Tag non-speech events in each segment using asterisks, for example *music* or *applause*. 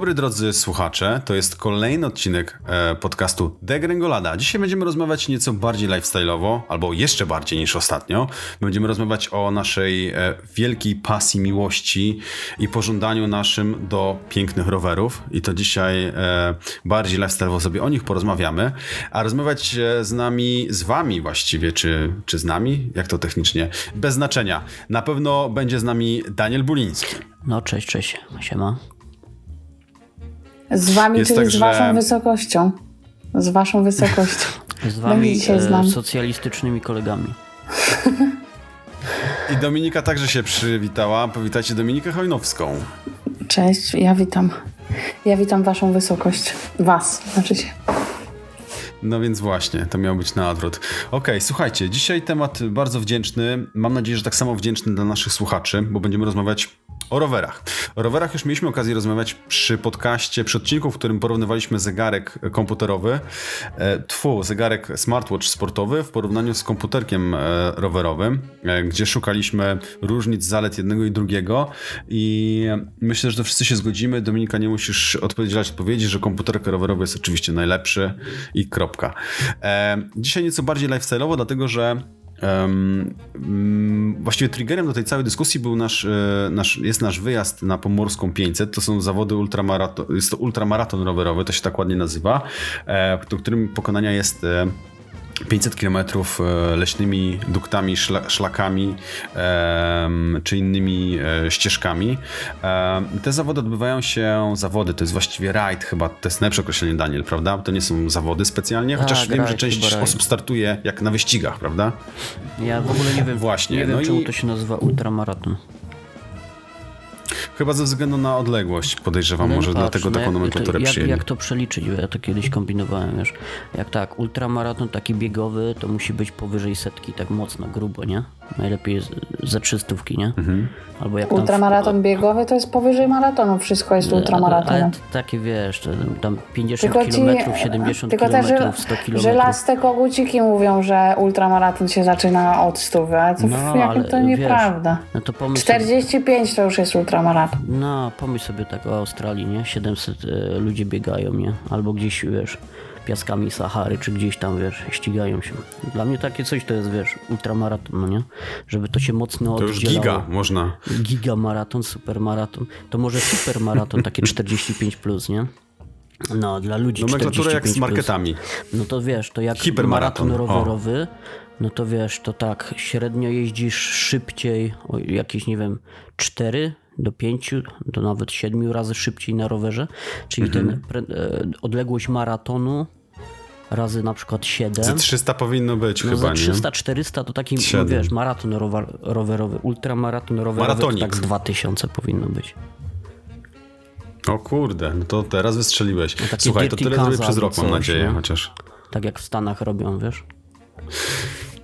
dobry drodzy słuchacze, to jest kolejny odcinek e, podcastu Degrengolada. Dzisiaj będziemy rozmawiać nieco bardziej lifestyle'owo, albo jeszcze bardziej niż ostatnio. Będziemy rozmawiać o naszej e, wielkiej pasji, miłości i pożądaniu naszym do pięknych rowerów. I to dzisiaj e, bardziej lifestyle'owo sobie o nich porozmawiamy. A rozmawiać z nami, z wami właściwie, czy, czy z nami, jak to technicznie, bez znaczenia. Na pewno będzie z nami Daniel Buliński. No cześć, cześć, siema. Z wami, Jest czyli tak, z waszą że... wysokością. Z waszą wysokością. *laughs* Z wami e, socjalistycznymi kolegami. I Dominika także się przywitała. Powitajcie Dominikę Hojnowską. Cześć, ja witam. Ja witam waszą wysokość. Was, znaczy się. No więc właśnie, to miał być na odwrót. Okej, okay, słuchajcie, dzisiaj temat bardzo wdzięczny. Mam nadzieję, że tak samo wdzięczny dla naszych słuchaczy, bo będziemy rozmawiać o rowerach. O rowerach już mieliśmy okazję rozmawiać przy podcaście, przy odcinku, w którym porównywaliśmy zegarek komputerowy, e, tfu, zegarek smartwatch sportowy w porównaniu z komputerkiem e, rowerowym, e, gdzie szukaliśmy różnic, zalet jednego i drugiego i myślę, że to wszyscy się zgodzimy. Dominika, nie musisz odpowiedzieć odpowiedzi, że komputerek rowerowy jest oczywiście najlepszy i kropka. Dzisiaj nieco bardziej lifestyle'owo, dlatego że Um, właściwie triggerem do tej całej dyskusji był nasz, e, nasz, jest nasz wyjazd na Pomorską 500. To są zawody ultramaraton, jest to ultramaraton rowerowy, to się tak ładnie nazywa, e, do którym pokonania jest e, 500 km e, leśnymi duktami, szlakami czy innymi e, ścieżkami. Te zawody odbywają się, zawody to jest właściwie rajd chyba, to jest najlepsze określenie Daniel, prawda? To nie są zawody specjalnie, chociaż tak, wiem, że część osób startuje jak na wyścigach, prawda? Ja w ogóle nie wiem, Właśnie. nie wiem no czemu i... to się nazywa ultramaraton. Chyba ze względu na odległość, podejrzewam, no, może patrz, dlatego no taką nomenklaturę jak, jak to przeliczyć? Ja to kiedyś kombinowałem, wiesz. Jak tak, ultramaraton taki biegowy, to musi być powyżej setki, tak mocno, grubo, nie? Najlepiej ze trzystówki, nie? Mhm. Albo jak Ultramaraton w... biegowy to jest powyżej maratonu, wszystko jest ultramaratonem. Ale takie wiesz, tam 50 km, 70 tylko km, 100 km. Żelaste koguciki mówią, że ultramaraton się zaczyna od 100, ale to, no, ale, to nieprawda. Wiesz, no to 45 sobie... to już jest ultramaraton. No, pomyśl sobie tak o Australii, nie? 700 y, ludzi biegają, nie? Albo gdzieś, wiesz piaskami Sahary, czy gdzieś tam, wiesz, ścigają się. Dla mnie takie coś to jest, wiesz, ultramaraton, no nie? Żeby to się mocno To już giga można. Giga maraton, supermaraton. To może supermaraton, takie 45+, plus, nie? No, dla ludzi Nomenklatura jak z marketami. Plus. No to wiesz, to jak maraton rowerowy, o. no to wiesz, to tak, średnio jeździsz szybciej, o jakieś, nie wiem, 4 do 5, do nawet 7 razy szybciej na rowerze, czyli mhm. ten e, odległość maratonu razy na przykład 7. Za 300 powinno być no chyba, za 300, 400 to taki, no wiesz, maraton rower, rowerowy, ultramaraton rowerowy Maratonik. tak z 2000 powinno być. O kurde, no to teraz wystrzeliłeś. No Słuchaj, to tyle zrobię przez rok, mam nadzieję, chociaż. Tak jak w Stanach robią, wiesz?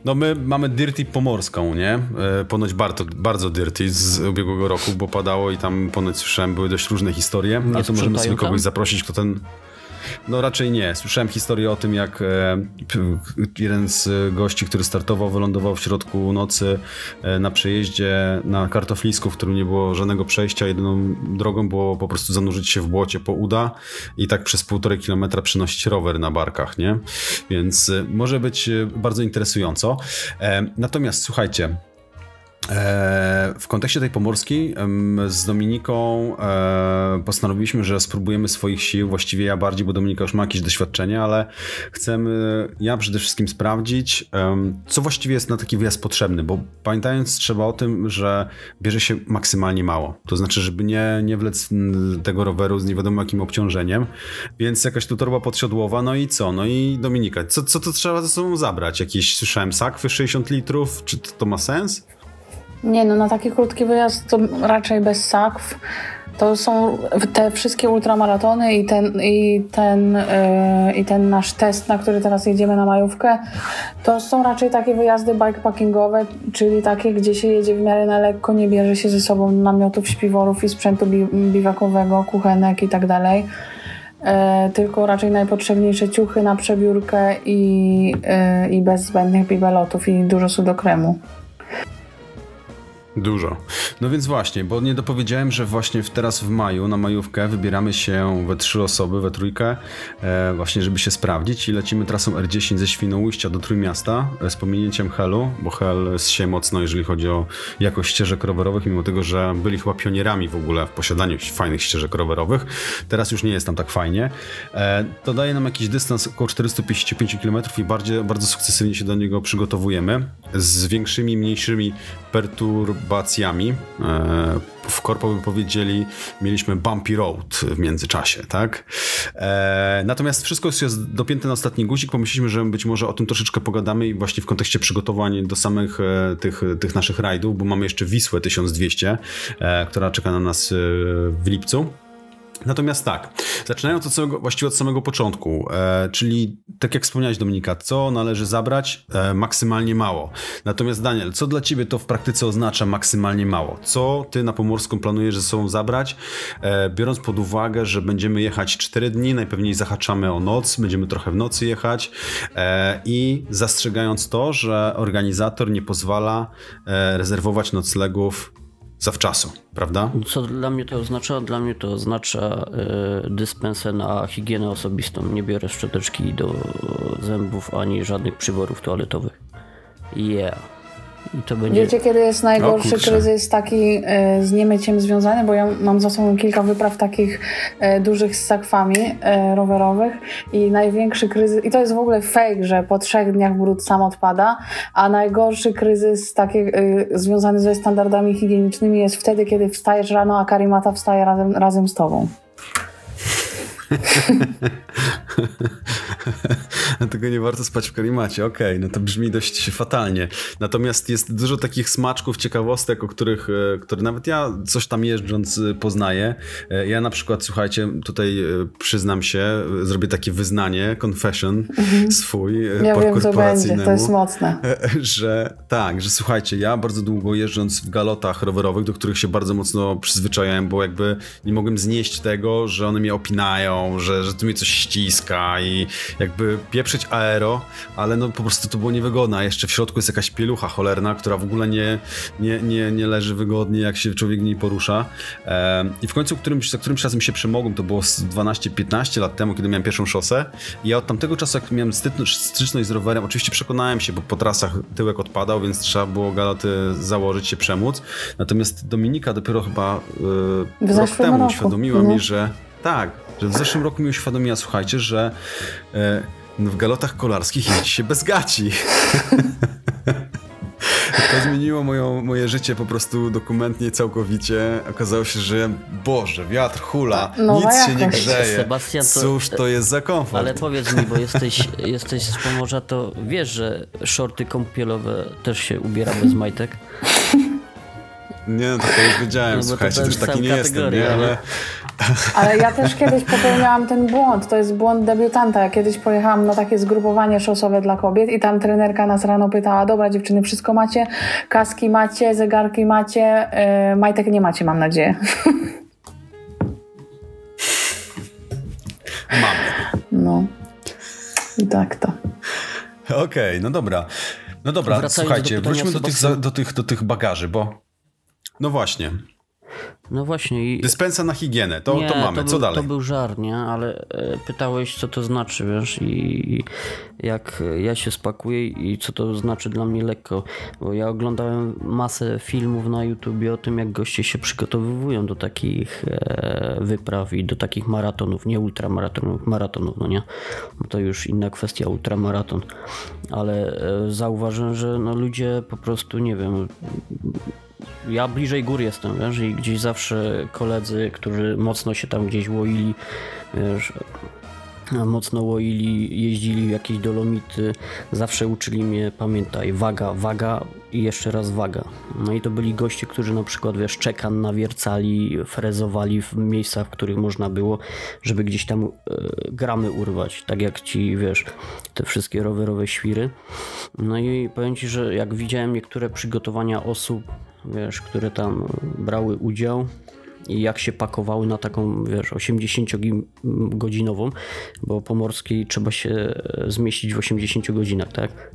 No my mamy Dirty Pomorską, nie? E, ponoć bardzo, bardzo Dirty z ubiegłego roku, bo padało i tam ponoć słyszałem, były dość różne historie, ale to możemy sobie kogoś zaprosić, kto ten... No raczej nie. Słyszałem historię o tym, jak e, jeden z gości, który startował, wylądował w środku nocy e, na przejeździe na kartoflisku, w którym nie było żadnego przejścia. Jedyną drogą było po prostu zanurzyć się w błocie po uda i tak przez półtorej kilometra przynosić rower na barkach, nie? Więc e, może być bardzo interesująco. Natomiast słuchajcie, w kontekście tej pomorskiej z Dominiką e, postanowiliśmy, że spróbujemy swoich sił, właściwie ja bardziej, bo Dominika już ma jakieś doświadczenie, ale chcemy ja przede wszystkim sprawdzić, co właściwie jest na taki wyjazd potrzebny, bo pamiętając trzeba o tym, że bierze się maksymalnie mało. To znaczy, żeby nie, nie wlec tego roweru z nie wiadomo jakim obciążeniem, więc jakaś tu torba podsiodłowa, no i co? No i Dominika, co, co to trzeba ze sobą zabrać? Jakiś, słyszałem, sakwy 60 litrów? Czy to, to ma sens? Nie, no na taki krótki wyjazd to raczej bez sakw. To są te wszystkie ultramaratony i ten, i, ten, yy, i ten nasz test, na który teraz jedziemy na majówkę, to są raczej takie wyjazdy bikepackingowe, czyli takie, gdzie się jedzie w miarę na lekko, nie bierze się ze sobą namiotów, śpiworów i sprzętu bi biwakowego, kuchenek i tak dalej. Yy, tylko raczej najpotrzebniejsze ciuchy na przebiórkę i, yy, i bez zbędnych bibelotów i dużo sudokremu. Dużo. No więc właśnie, bo nie dopowiedziałem, że właśnie teraz w maju na majówkę wybieramy się we trzy osoby, we trójkę, e, właśnie żeby się sprawdzić i lecimy trasą R10 ze Świnoujścia do Trójmiasta e, z pominięciem Helu, bo Hel się mocno, jeżeli chodzi o jakość ścieżek rowerowych, mimo tego, że byli chyba pionierami w ogóle w posiadaniu fajnych ścieżek rowerowych. Teraz już nie jest tam tak fajnie. E, to daje nam jakiś dystans około 455 km i bardzo, bardzo sukcesywnie się do niego przygotowujemy z większymi, mniejszymi perturbacjami. E, w korpo by powiedzieli, mieliśmy bumpy road w międzyczasie, tak? E, natomiast wszystko jest dopięte na ostatni guzik. Pomyśleliśmy, że być może o tym troszeczkę pogadamy i właśnie w kontekście przygotowań do samych e, tych, tych naszych rajdów, bo mamy jeszcze Wisłę 1200, która czeka na nas w lipcu. Natomiast tak, zaczynając od samego, właściwie od samego początku, e, czyli tak jak wspomniałeś Dominika, co należy zabrać? E, maksymalnie mało. Natomiast Daniel, co dla ciebie to w praktyce oznacza maksymalnie mało? Co ty na Pomorską planujesz ze sobą zabrać? E, biorąc pod uwagę, że będziemy jechać 4 dni, najpewniej zahaczamy o noc, będziemy trochę w nocy jechać e, i zastrzegając to, że organizator nie pozwala e, rezerwować noclegów zawczasu, prawda? Co dla mnie to oznacza? Dla mnie to oznacza y, dyspensę na higienę osobistą. Nie biorę szczoteczki do zębów ani żadnych przyborów toaletowych. Yeah. Będzie... Wiecie, kiedy jest najgorszy kryzys taki e, z niemyciem związany? Bo ja mam za sobą kilka wypraw takich e, dużych z sakwami e, rowerowych i największy kryzys, i to jest w ogóle fake, że po trzech dniach brud sam odpada, a najgorszy kryzys taki związany ze standardami higienicznymi jest wtedy, kiedy wstajesz rano, a karimata wstaje razem, razem z tobą. *laughs* Dlatego nie warto spać w karimacie. Okej, okay, no to brzmi dość fatalnie. Natomiast jest dużo takich smaczków, ciekawostek, o których, e, które nawet ja coś tam jeżdżąc e, poznaję. E, ja na przykład, słuchajcie, tutaj przyznam się, zrobię takie wyznanie, confession mhm. swój ja wiem, co będzie, to jest mocne. *laughs* Że tak, że słuchajcie, ja bardzo długo jeżdżąc w galotach rowerowych, do których się bardzo mocno przyzwyczajałem, bo jakby nie mogłem znieść tego, że one mnie opinają, że, że tu mnie coś ściska i jakby pieprzyć aero, ale no po prostu to było niewygodne, a jeszcze w środku jest jakaś pielucha cholerna, która w ogóle nie, nie, nie, nie leży wygodnie, jak się człowiek w niej porusza. I w końcu którymś, za którymś czasem się przemogłem, to było 12-15 lat temu, kiedy miałem pierwszą szosę i ja od tamtego czasu, jak miałem styczność z rowerem, oczywiście przekonałem się, bo po trasach tyłek odpadał, więc trzeba było galoty założyć, się przemóc. Natomiast Dominika dopiero chyba yy, rok temu roku. uświadomiła mhm. mi, że tak, że w zeszłym roku mi uświadomiła, słuchajcie, że e, no w galotach kolarskich jeździ się bez gaci. *laughs* To zmieniło moją, moje życie po prostu dokumentnie, całkowicie. Okazało się, że Boże, wiatr hula, no, nic się nie grzeje. Sebastian, to, Cóż to jest za komfort? Ale powiedz mi, bo jesteś, *laughs* jesteś z Pomorza, to wiesz, że shorty kąpielowe też się ubiera bez majtek? Nie, no to, to już wiedziałem, no, słuchajcie, też taki nie jestem, nie? Ale, ale ja też kiedyś popełniałam ten błąd. To jest błąd debiutanta. Ja kiedyś pojechałam na takie zgrupowanie szosowe dla kobiet i tam trenerka nas rano pytała, dobra dziewczyny, wszystko macie? Kaski macie, zegarki macie, yy, majtek nie macie, mam nadzieję. Mamy. No. I tak to. Okej, okay, no dobra. No dobra, słuchajcie, do wróćmy do tych, do, tych, do tych bagaży, bo no właśnie. No właśnie. I... Dyspensa na higienę, to, nie, to mamy. To co dalej? To był żar, nie? Ale e, pytałeś, co to znaczy, wiesz, i jak ja się spakuję i co to znaczy dla mnie lekko. Bo ja oglądałem masę filmów na YouTubie o tym, jak goście się przygotowywują do takich e, wypraw i do takich maratonów, nie ultramaratonów, maratonów, no nie? To już inna kwestia, ultramaraton. Ale e, zauważyłem, że no ludzie po prostu, nie wiem ja bliżej gór jestem, wiesz, i gdzieś zawsze koledzy, którzy mocno się tam gdzieś łoili, wiesz, mocno łoili, jeździli w jakieś dolomity, zawsze uczyli mnie, pamiętaj, waga, waga i jeszcze raz waga. No i to byli goście, którzy na przykład, wiesz, czekan nawiercali, frezowali w miejscach, w których można było, żeby gdzieś tam e, gramy urwać, tak jak ci, wiesz, te wszystkie rowerowe świry. No i powiem ci, że jak widziałem niektóre przygotowania osób, wiesz, które tam brały udział i jak się pakowały na taką, wiesz, 80-godzinową, bo po morskiej trzeba się e, zmieścić w 80 godzinach, tak?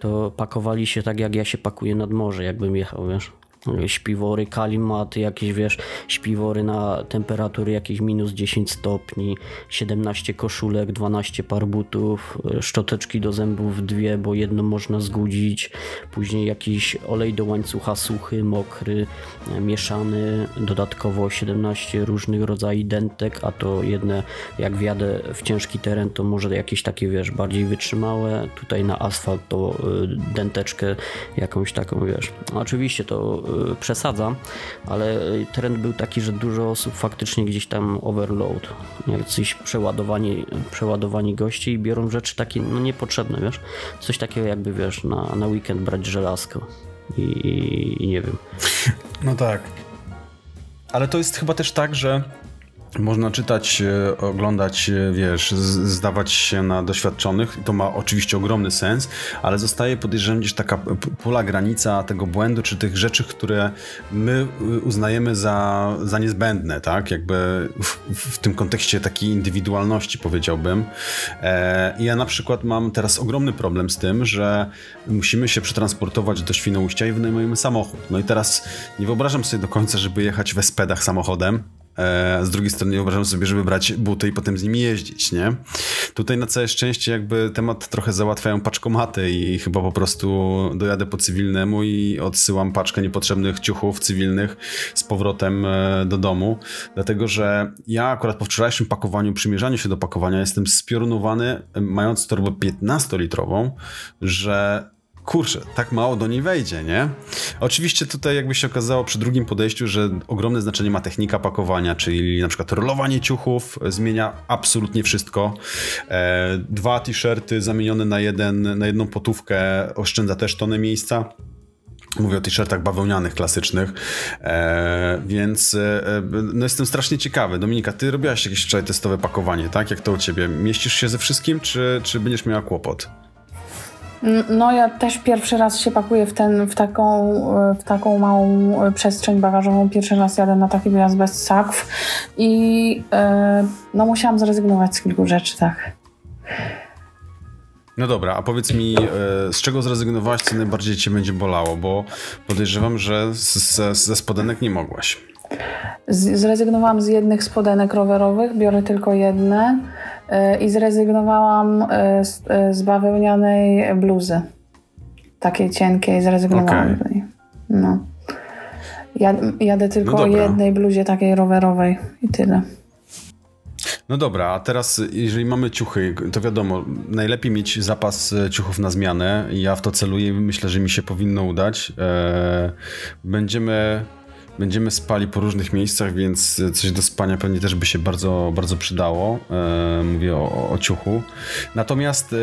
To pakowali się tak, jak ja się pakuję nad morze, jakbym jechał, wiesz. Śpiwory kalimat, jakieś wiesz, śpiwory na temperatury jakieś minus 10 stopni, 17 koszulek, 12 par butów, szczoteczki do zębów dwie, bo jedno można zgudzić, później jakiś olej do łańcucha suchy, mokry, mieszany, dodatkowo 17 różnych rodzajów dentek, a to jedne jak wjadę w ciężki teren, to może jakieś takie wiesz, bardziej wytrzymałe, tutaj na asfalt to y, denteczkę jakąś taką wiesz. Oczywiście to przesadzam, ale trend był taki, że dużo osób faktycznie gdzieś tam overload, jacyś przeładowani, przeładowani gości i biorą rzeczy takie no niepotrzebne, wiesz, coś takiego jakby, wiesz, na, na weekend brać żelazko i, i, i nie wiem. No tak. Ale to jest chyba też tak, że można czytać, e, oglądać, e, wiesz, zdawać się na doświadczonych. To ma oczywiście ogromny sens, ale zostaje podejrzewam gdzieś taka pula granica tego błędu, czy tych rzeczy, które my uznajemy za, za niezbędne, tak? Jakby w, w tym kontekście takiej indywidualności powiedziałbym. E, ja na przykład mam teraz ogromny problem z tym, że musimy się przetransportować do Świnoujścia i wynajmujemy samochód. No i teraz nie wyobrażam sobie do końca, żeby jechać we spedach samochodem, z drugiej strony wyobrażam sobie, żeby brać buty i potem z nimi jeździć, nie? Tutaj na całe szczęście jakby temat trochę załatwiają paczkomaty i chyba po prostu dojadę po cywilnemu i odsyłam paczkę niepotrzebnych ciuchów cywilnych z powrotem e, do domu, dlatego że ja akurat po wczorajszym pakowaniu, przymierzaniu się do pakowania jestem spiorunowany, mając torbę 15-litrową, że kurczę, tak mało do niej wejdzie, nie? Oczywiście tutaj jakby się okazało przy drugim podejściu, że ogromne znaczenie ma technika pakowania, czyli na przykład rolowanie ciuchów zmienia absolutnie wszystko. E, dwa t-shirty zamienione na, jeden, na jedną potówkę oszczędza też tonę miejsca. Mówię o t-shirtach bawełnianych, klasycznych, e, więc e, no jestem strasznie ciekawy. Dominika, ty robiłaś jakieś wczoraj testowe pakowanie, tak? Jak to u ciebie? Mieścisz się ze wszystkim, czy, czy będziesz miała kłopot? No ja też pierwszy raz się pakuję w, ten, w, taką, w taką małą e, przestrzeń bagażową. Pierwszy raz jadę na taki wyjazd bez sakw i yy, no musiałam zrezygnować z kilku rzeczy, tak. No dobra, a powiedz mi, e, z czego zrezygnowałaś, co najbardziej cię będzie bolało, bo podejrzewam, że ze, ze spodenek nie mogłaś. Z, zrezygnowałam z jednych spodenek rowerowych, biorę tylko jedne. E, i zrezygnowałam e, z, e, z bawełnianej bluzy. Takiej cienkiej, zrezygnowałam okay. z niej. No. Jad, jadę tylko no o jednej bluzie takiej rowerowej i tyle. No dobra, a teraz jeżeli mamy ciuchy, to wiadomo, najlepiej mieć zapas ciuchów na zmianę. Ja w to celuję i myślę, że mi się powinno udać. Będziemy Będziemy spali po różnych miejscach, więc coś do spania pewnie też by się bardzo, bardzo przydało. E, mówię o, o ciuchu. Natomiast e,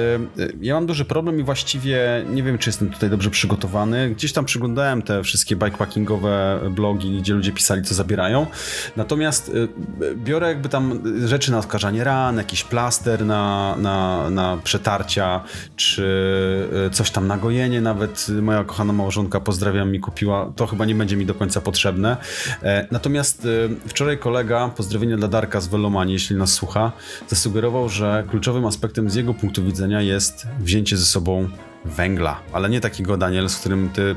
ja mam duży problem i właściwie nie wiem, czy jestem tutaj dobrze przygotowany. Gdzieś tam przyglądałem te wszystkie bikepackingowe blogi, gdzie ludzie pisali, co zabierają. Natomiast e, biorę jakby tam rzeczy na odkażanie ran, jakiś plaster na, na, na przetarcia, czy coś tam na gojenie. Nawet moja kochana małżonka, pozdrawiam, mi kupiła. To chyba nie będzie mi do końca potrzebne potrzebne. E, natomiast e, wczoraj kolega, pozdrowienia dla Darka z Velomanii, jeśli nas słucha, zasugerował, że kluczowym aspektem z jego punktu widzenia jest wzięcie ze sobą węgla, ale nie takiego, Daniel, z którym ty y,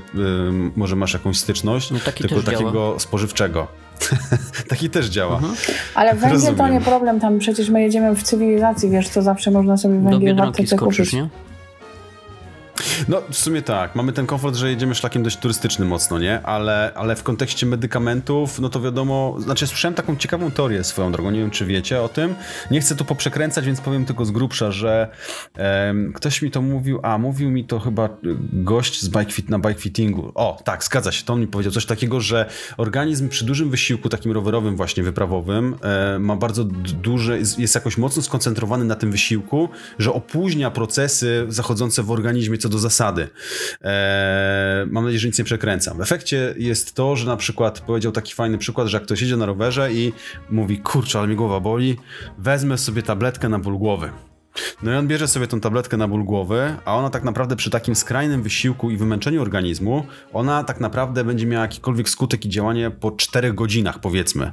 może masz jakąś styczność, no, tylko takiego działa. spożywczego. *laughs* taki też działa. Mhm. Ale węgiel Rozumiem. to nie problem, tam przecież my jedziemy w cywilizacji, wiesz, to zawsze można sobie węgiel w aptece kupić. Nie? No, w sumie tak. Mamy ten komfort, że jedziemy szlakiem dość turystycznym mocno, nie? Ale, ale w kontekście medykamentów, no to wiadomo, znaczy słyszałem taką ciekawą teorię swoją drogą, nie wiem czy wiecie o tym. Nie chcę tu poprzekręcać, więc powiem tylko z grubsza, że ktoś mi to mówił, a mówił mi to chyba gość z bike fit, na bike fittingu. O, tak, zgadza się, to on mi powiedział coś takiego, że organizm przy dużym wysiłku, takim rowerowym właśnie, wyprawowym, e, ma bardzo duże, jest jakoś mocno skoncentrowany na tym wysiłku, że opóźnia procesy zachodzące w organizmie co do zasady. Eee, mam nadzieję, że nic nie przekręcam. W efekcie jest to, że na przykład powiedział taki fajny przykład, że jak ktoś jedzie na rowerze i mówi, kurczę, ale mi głowa boli, wezmę sobie tabletkę na ból głowy. No i on bierze sobie tą tabletkę na ból głowy, a ona tak naprawdę przy takim skrajnym wysiłku i wymęczeniu organizmu, ona tak naprawdę będzie miała jakikolwiek skutek i działanie po 4 godzinach, powiedzmy.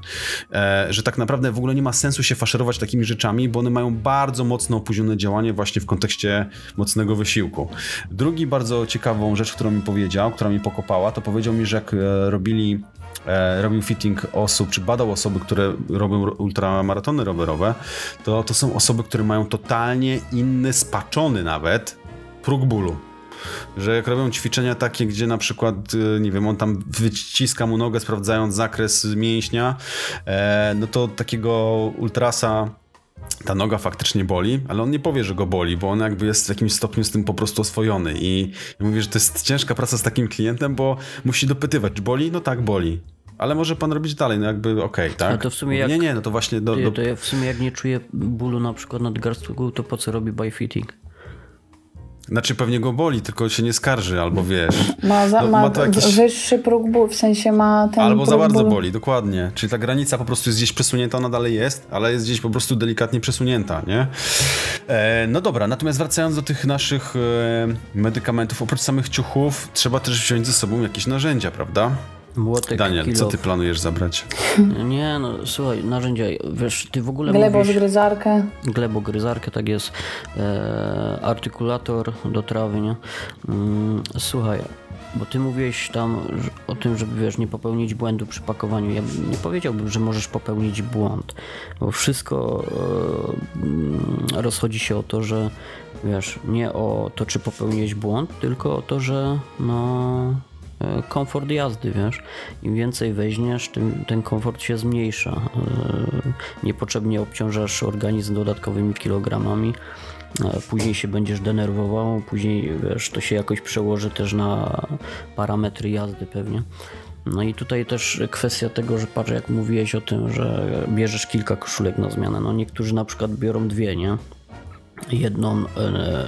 E, że tak naprawdę w ogóle nie ma sensu się faszerować takimi rzeczami, bo one mają bardzo mocno opóźnione działanie właśnie w kontekście mocnego wysiłku. Drugi bardzo ciekawą rzecz, którą mi powiedział, która mi pokopała, to powiedział mi, że jak e, robili robił fitting osób, czy badał osoby, które robią ultramaratony rowerowe, to to są osoby, które mają totalnie inny, spaczony nawet próg bólu. Że jak robią ćwiczenia takie, gdzie na przykład, e, nie wiem, on tam wyciska mu nogę, sprawdzając zakres mięśnia, e, no to takiego ultrasa ta noga faktycznie boli, ale on nie powie, że go boli, bo on jakby jest w jakimś stopniu z tym po prostu oswojony i, mówi, że to jest ciężka praca z takim klientem, bo musi dopytywać, czy boli? No tak, boli. Ale może pan robić dalej, no jakby okej, okay, tak? to w sumie jak, nie, nie, no to właśnie... Do, do... To ja w sumie jak nie czuję bólu na przykład nadgarstku, to po co robi byfitting? Znaczy pewnie go boli, tylko się nie skarży, albo wiesz. Ma, za, no, ma, ma jakiś... wyższy próg bólu, w sensie ma ten Albo za bardzo bólu. boli, dokładnie. Czyli ta granica po prostu jest gdzieś przesunięta, ona dalej jest, ale jest gdzieś po prostu delikatnie przesunięta, nie? E, no dobra, natomiast wracając do tych naszych e, medykamentów, oprócz samych ciuchów, trzeba też wziąć ze sobą jakieś narzędzia, prawda? Młotek, Daniel, kilo. co ty planujesz zabrać? *laughs* Nie, no słuchaj, narzędzia, wiesz, ty w ogóle Glebogryzarkę. Glebogryzarkę, tak jest. E, artykulator do trawy, nie? Mm, słuchaj, bo ty mówiłeś tam o tym, żeby wiesz, nie popełnić błędu przy pakowaniu. Ja nie powiedziałbym, że możesz popełnić błąd, bo wszystko e, rozchodzi się o to, że wiesz, nie o to, czy popełniłeś błąd, tylko o to, że no komfort jazdy, wiesz. Im więcej weźmiesz, tym ten komfort się zmniejsza. E, niepotrzebnie obciążasz organizm dodatkowymi kilogramami. E, później się będziesz denerwował, później wiesz, to się jakoś przełoży też na parametry jazdy pewnie. No i tutaj też kwestia tego, że patrz, jak mówiłeś o tym, że bierzesz kilka koszulek na zmianę. No niektórzy na przykład biorą dwie, nie? Jedną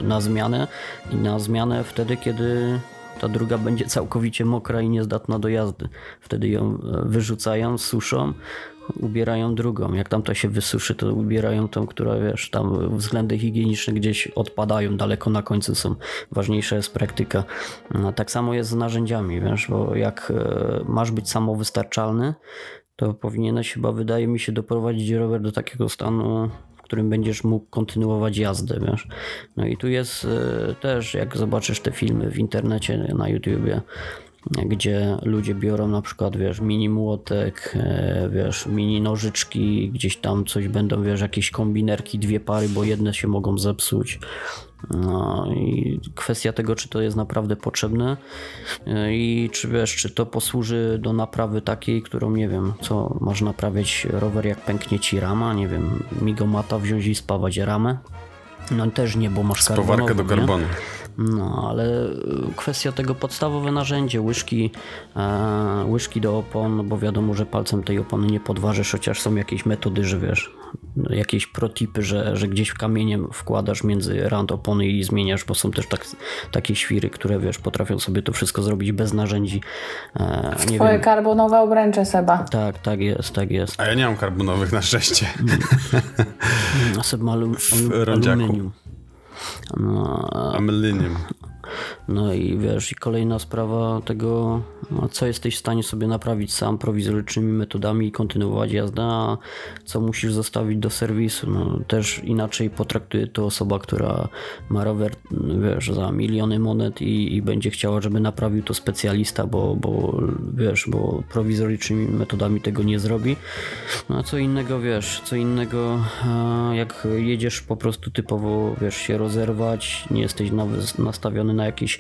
na zmianę i na zmianę wtedy, kiedy ta druga będzie całkowicie mokra i niezdatna do jazdy. Wtedy ją e, wyrzucają, suszą, ubierają drugą. Jak tamta się wysuszy, to ubierają tą, która wiesz, tam względy higieniczne gdzieś odpadają, daleko na końcu są. Ważniejsza jest praktyka. No, tak samo jest z narzędziami, wiesz, bo jak e, masz być samowystarczalny, to powinieneś chyba, wydaje mi się, doprowadzić rower do takiego stanu, którym będziesz mógł kontynuować jazdę, wiesz. No i tu jest e, też, jak zobaczysz te filmy w internecie, na YouTubie, gdzie ludzie biorą na przykład, wiesz, mini młotek, e, wiesz, mini nożyczki, gdzieś tam coś będą, wiesz, jakieś kombinerki, dwie pary, bo jedne się mogą zepsuć. No i kwestia tego, czy to jest naprawdę potrzebne e, i czy wiesz, czy to posłuży do naprawy takiej, którą nie wiem, co masz naprawiać rower, jak pęknie ci rama, nie wiem, migomata wziąć i spawać ramę. No też nie, bo masz Spawarkę do karbonu. No, ale y, kwestia tego podstawowe narzędzie, łyżki, e, łyżki do opon, bo wiadomo, że palcem tej opony nie podważysz, chociaż są jakieś metody, że wiesz, jakieś protipy, że, że gdzieś w kamieniem wkładasz między rand opony i zmieniasz, bo są też tak, takie świry, które wiesz, potrafią sobie to wszystko zrobić bez narzędzi. E, nie Twoje wiem. karbonowe obręcze, Seba. Tak, tak jest, tak jest. A ja nie mam karbonowych na szczęście. A Seb ma alum, alum, aluminium. No, a Millennium. No i wiesz, i kolejna sprawa tego, no, co jesteś w stanie sobie naprawić sam prowizorycznymi metodami i kontynuować jazdę, a co musisz zostawić do serwisu. No, też inaczej potraktuje to osoba, która ma rower, wiesz, za miliony monet i, i będzie chciała, żeby naprawił to specjalista, bo, bo wiesz, bo prowizorycznymi metodami tego nie zrobi. No a co innego, wiesz, co innego, jak jedziesz po prostu typowo, wiesz, się rozerwać, nie jesteś nastawiony na jakieś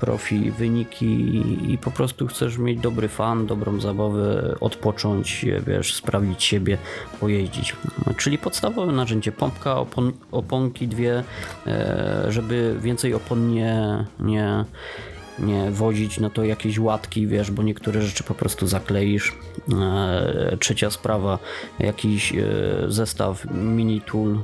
profi, wyniki i, i, po prostu chcesz mieć dobry fan, dobrą zabawę, odpocząć, wiesz, sprawdzić siebie, pojeździć. Czyli podstawowe narzędzie, pompka, opon, oponki dwie, e, żeby więcej opon nie, nie nie wozić, no to jakieś łatki, wiesz, bo niektóre rzeczy po prostu zakleisz. E, trzecia sprawa, jakiś e, zestaw mini tool,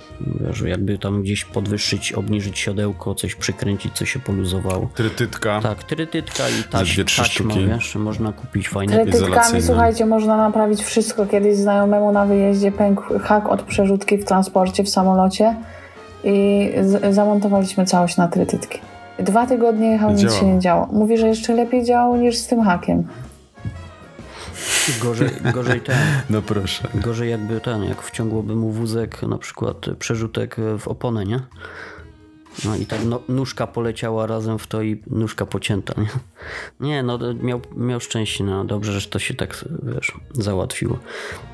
jakby tam gdzieś podwyższyć, obniżyć siodełko, coś przykręcić, co się poluzowało. Trytytka. Tak, trytytka i taś, taśma, wiesz, można kupić fajne Trytytkami, słuchajcie, można naprawić wszystko. Kiedyś znajomemu na wyjeździe pękł hak od przerzutki w transporcie, w samolocie i zamontowaliśmy całość na trytytki. Dwa tygodnie jechał, nic się nie działo. Mówi, że jeszcze lepiej działało niż z tym hakiem. Gorzej, gorzej ten. *laughs* No proszę. Gorzej jakby ten, jak wciągłoby mu wózek, na przykład przerzutek w oponę, nie? No i tak no, nóżka poleciała razem w to i nóżka pocięta, nie? Nie, no miał, miał szczęście, no dobrze, że to się tak, wiesz, załatwiło.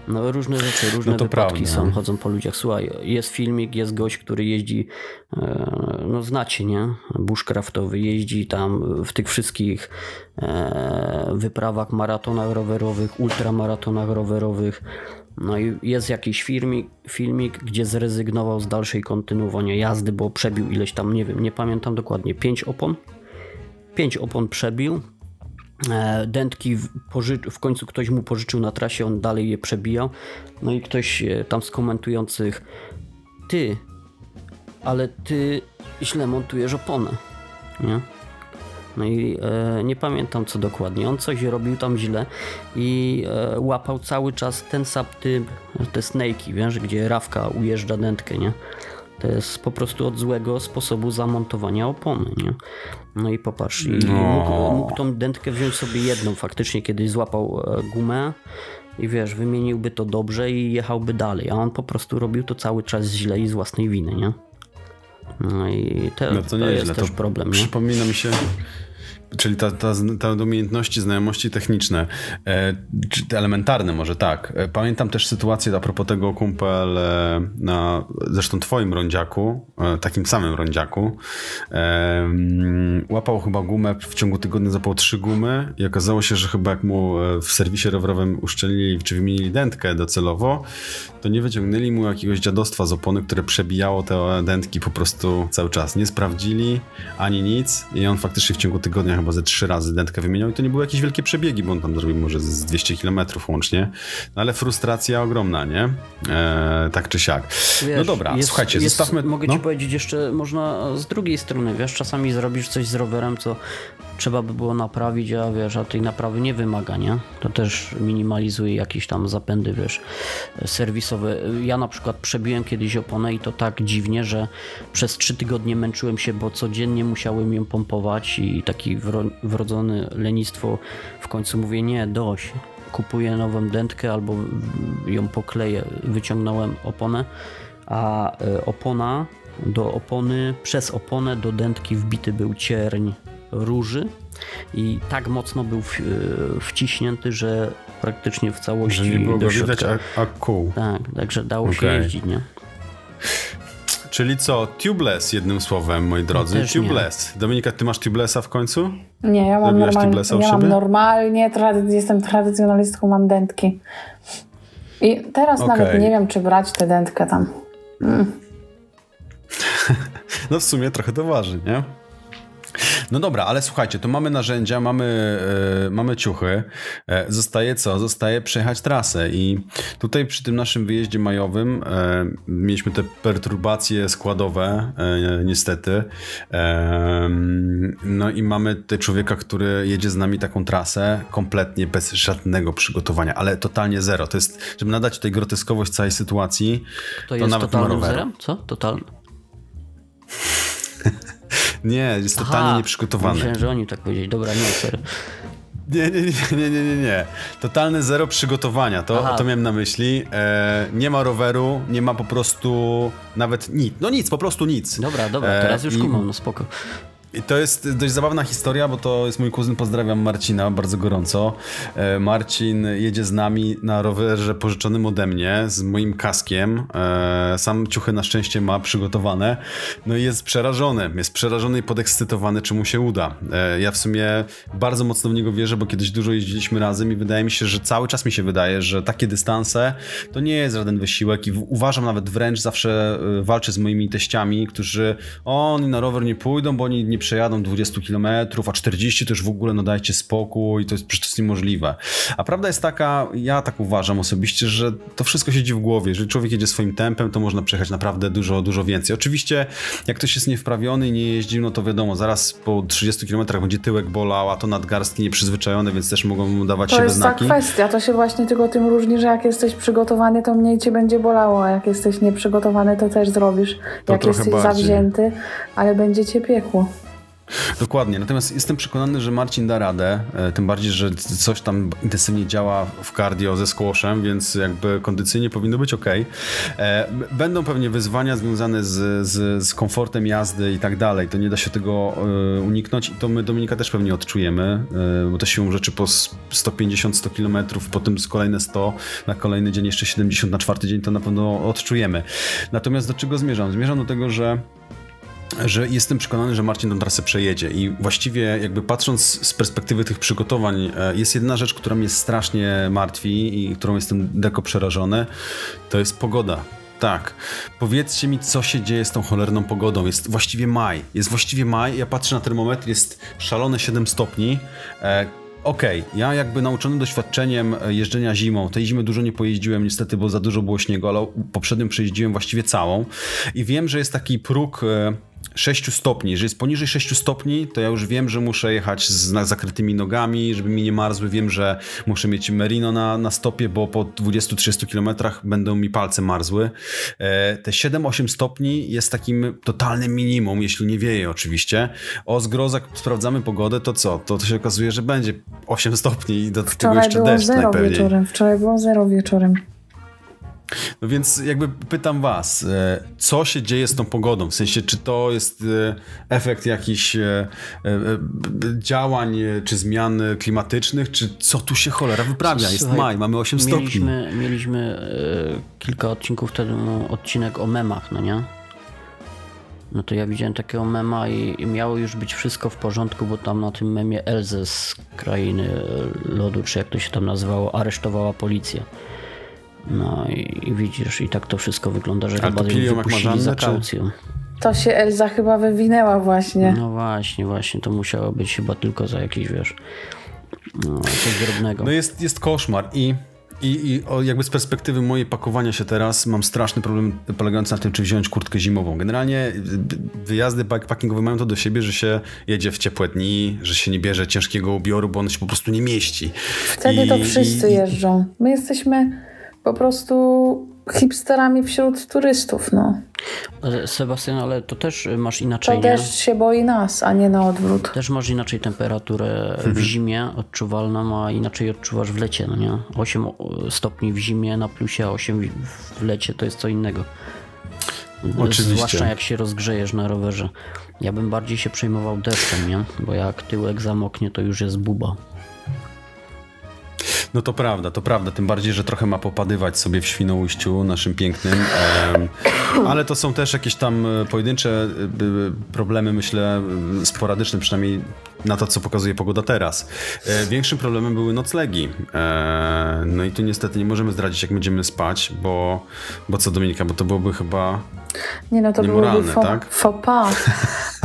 No różne rzeczy, różne no wypadki prawda. są, chodzą po ludziach. Słuchaj, jest filmik, jest gość, który jeździ, e, no znacie, nie? Bushcraftowy, jeździ tam w tych wszystkich e, wyprawach, maratonach rowerowych, ultramaratonach rowerowych, no i jest jakiś filmik, filmik, gdzie zrezygnował z dalszej kontynuowania jazdy, bo przebił ileś tam, nie wiem, nie pamiętam dokładnie, 5 opon. 5 opon przebił. E, dętki w, w, końcu ktoś mu pożyczył na trasie, on dalej je przebijał. No i ktoś e, tam z komentujących, ty, ale ty źle montujesz oponę. Nie? No i e, nie pamiętam co dokładnie. On coś robił tam źle i e, łapał cały czas ten sam typ, te snake'i, wiesz, gdzie rawka ujeżdża dętkę, nie? To jest po prostu od złego sposobu zamontowania opony, nie? No i popatrz, i no. mógł, mógł tą dętkę wziąć sobie jedną, faktycznie kiedyś złapał e, gumę i wiesz, wymieniłby to dobrze i jechałby dalej, a on po prostu robił to cały czas źle i z własnej winy, nie? No i te, no to, to jest też problem. Nie? Przypomina mi się Czyli ta, ta, ta umiejętności, znajomości techniczne, e, czy elementarne może tak. E, pamiętam też sytuację a propos tego kumpel e, na zresztą twoim rondziaku, e, takim samym rondziaku. E, mm, łapał chyba gumę, w ciągu tygodnia zapał trzy gumy i okazało się, że chyba jak mu w serwisie rowerowym uszczelnili czy wymienili dętkę docelowo, to nie wyciągnęli mu jakiegoś dziadostwa z opony, które przebijało te dętki po prostu cały czas. Nie sprawdzili ani nic i on faktycznie w ciągu tygodnia chyba ze trzy razy dętkę wymieniał i to nie były jakieś wielkie przebiegi, bo on tam zrobił może z 200 km łącznie, no ale frustracja ogromna, nie? E, tak czy siak. No wiesz, no dobra, jest, słuchajcie, jest, zostawmy... Mogę no? ci powiedzieć jeszcze, można z drugiej strony, wiesz, czasami zrobisz coś z rowerem, co trzeba by było naprawić, a wiesz, a tej naprawy nie wymaga, nie? To też minimalizuje jakieś tam zapędy, wiesz, serwisowe. Ja na przykład przebiłem kiedyś oponę i to tak dziwnie, że przez trzy tygodnie męczyłem się, bo codziennie musiałem ją pompować i taki wrodzony lenistwo w końcu mówię nie, dość. Kupuję nową dętkę albo ją pokleję. Wyciągnąłem oponę, a e, opona do opony, przez oponę do dętki wbity był cierń róży i tak mocno był w, e, wciśnięty, że praktycznie w całości że nie było do widać, a, a kół. Tak, także dało okay. się jeździć, nie? Czyli co? Tubeless jednym słowem, moi drodzy. No tubeless. Nie. Dominika, ty masz tubelessa w końcu? Nie, ja mam, normalnie, ja mam normalnie, trady jestem tradycjonalistką, mam dętki. I teraz okay. nawet nie wiem, czy brać tę dętkę tam. Mm. *laughs* no w sumie trochę to waży, nie? No dobra, ale słuchajcie, to mamy narzędzia, mamy, e, mamy ciuchy. E, zostaje co? Zostaje przejechać trasę i tutaj przy tym naszym wyjeździe majowym e, mieliśmy te perturbacje składowe, e, niestety. E, no i mamy tutaj człowieka, który jedzie z nami taką trasę kompletnie bez żadnego przygotowania, ale totalnie zero. To jest, żeby nadać tutaj groteskowość całej sytuacji, to, to jest nawet totalnym zerem? Co? Totalny? *laughs* Nie, jest totalnie Aha, nieprzygotowany. Myślałem, że oni tak powiedzieli. Dobra, nie, sorry. Nie, nie, nie, nie, nie, nie. Totalne zero przygotowania, to, to miałem na myśli. E, nie ma roweru, nie ma po prostu nawet nic. No nic, po prostu nic. Dobra, dobra, e, teraz już e, kumam, no spoko. I to jest dość zabawna historia, bo to jest mój kuzyn, pozdrawiam Marcina bardzo gorąco. E, Marcin jedzie z nami na rowerze pożyczonym ode mnie, z moim kaskiem. E, sam ciuchy na szczęście ma przygotowane. No i jest przerażony, jest przerażony i podekscytowany, czy mu się uda. E, ja w sumie bardzo mocno w niego wierzę, bo kiedyś dużo jeździliśmy razem i wydaje mi się, że cały czas mi się wydaje, że takie dystanse to nie jest żaden wysiłek i uważam nawet wręcz zawsze walczę z moimi teściami, którzy o, oni na rower nie pójdą, bo oni nie przejadą 20 km, a 40 to już w ogóle no dajcie spokój, to jest przecież niemożliwe. A prawda jest taka, ja tak uważam osobiście, że to wszystko siedzi w głowie. Jeżeli człowiek jedzie swoim tempem, to można przejechać naprawdę dużo, dużo więcej. Oczywiście, jak ktoś jest niewprawiony i nie jeździł, no to wiadomo, zaraz po 30 km będzie tyłek bolał, a to nadgarstki nieprzyzwyczajone, więc też mogą mu dawać to siebie jest znaki. ta kwestia, to się właśnie tylko tym różni, że jak jesteś przygotowany, to mniej cię będzie bolało, a jak jesteś nieprzygotowany, to też zrobisz. To jak jesteś bardziej. zawzięty, ale będzie cię piekło. Dokładnie, natomiast jestem przekonany, że Marcin da radę, e, tym bardziej, że coś tam intensywnie działa w cardio ze squashem, więc jakby kondycyjnie powinno być ok. Będą pewnie wyzwania związane z, z, z komfortem jazdy i tak dalej, to nie da się tego e, uniknąć i to my Dominika też pewnie odczujemy, e, bo to siłą rzeczy po 150-100 km, potem z kolejne 100, na kolejny dzień jeszcze 70, na czwarty dzień to na pewno odczujemy. Natomiast do czego zmierzam? Zmierzam do tego, że że jestem przekonany, że Marcin tę trasę przejedzie i właściwie jakby patrząc z perspektywy tych przygotowań jest jedna rzecz, która mnie strasznie martwi i którą jestem deko przerażony, to jest pogoda. Tak. Powiedzcie mi, co się dzieje z tą cholerną pogodą. Jest właściwie maj. Jest właściwie maj. Ja patrzę na termometr, jest szalone 7 stopni. E Okej, okay. ja jakby nauczony doświadczeniem jeżdżenia zimą, tej zimy dużo nie pojeździłem niestety, bo za dużo było śniegu, ale poprzednią przejeździłem właściwie całą i wiem, że jest taki próg 6 stopni. Jeżeli jest poniżej 6 stopni, to ja już wiem, że muszę jechać z zakrytymi nogami, żeby mi nie marzły. Wiem, że muszę mieć merino na, na stopie, bo po 20-30 kilometrach będą mi palce marzły. E, te 7-8 stopni jest takim totalnym minimum, jeśli nie wieje oczywiście. O zgrozach sprawdzamy pogodę, to co? To, to się okazuje, że będzie 8 stopni i do Wczoraj tego jeszcze deszcz najpewniej. wieczorem. Wczoraj było zero wieczorem. No więc jakby pytam was, e, co się dzieje z tą pogodą? W sensie, czy to jest e, efekt jakichś e, działań czy zmian klimatycznych, czy co tu się cholera wyprawia? Jest Słuchaj, maj, mamy 8 stopni. Mieliśmy, mieliśmy kilka odcinków temu odcinek o memach, no nie? No to ja widziałem takiego mema i, i miało już być wszystko w porządku, bo tam na tym memie Elzę z krainy lodu, czy jak to się tam nazywało, aresztowała policja. No i, i widzisz, i tak to wszystko wygląda, że Ale chyba ją wypuścili za kaucją. To się Elza chyba wywinęła właśnie. No właśnie, właśnie, to musiało być chyba tylko za jakiś, wiesz, no, coś drobnego. No jest, jest koszmar i, i, i jakby z perspektywy mojej pakowania się teraz mam straszny problem polegający na tym, czy wziąć kurtkę zimową. Generalnie wyjazdy bikepackingowe mają to do siebie, że się jedzie w ciepłe dni, że się nie bierze ciężkiego ubioru, bo on się po prostu nie mieści. Wtedy I- to wszyscy i- jeżdżą. My jesteśmy po prostu hipsterami wśród turystów, no. E, Sebastian, ale to też masz inaczej, To nie? deszcz się boi nas, a nie na odwrót. Też masz inaczej temperaturę Mhm. w zimie odczuwalną, a inaczej odczuwasz w lecie, no nie? 8 stopni w zimie na plusie, a 8 w- w lecie to jest co innego. Oczywiście. Zwłaszcza jak się rozgrzejesz na rowerze. Ja bym bardziej się przejmował deszczem, nie? Bo jak tyłek zamoknie, to już jest buba. No to prawda, to prawda. Tym bardziej, że trochę ma popadywać sobie w Świnoujściu, naszym pięknym. Ale to są też jakieś tam e, pojedyncze e, problemy, myślę, sporadyczne, przynajmniej na to, co pokazuje pogoda teraz. E, Większym problemem były noclegi. No i tu niestety nie możemy zdradzić, jak będziemy spać, bo, bo co Dominika, bo to byłoby chyba... Nie no, to byłoby faux, tak? pas.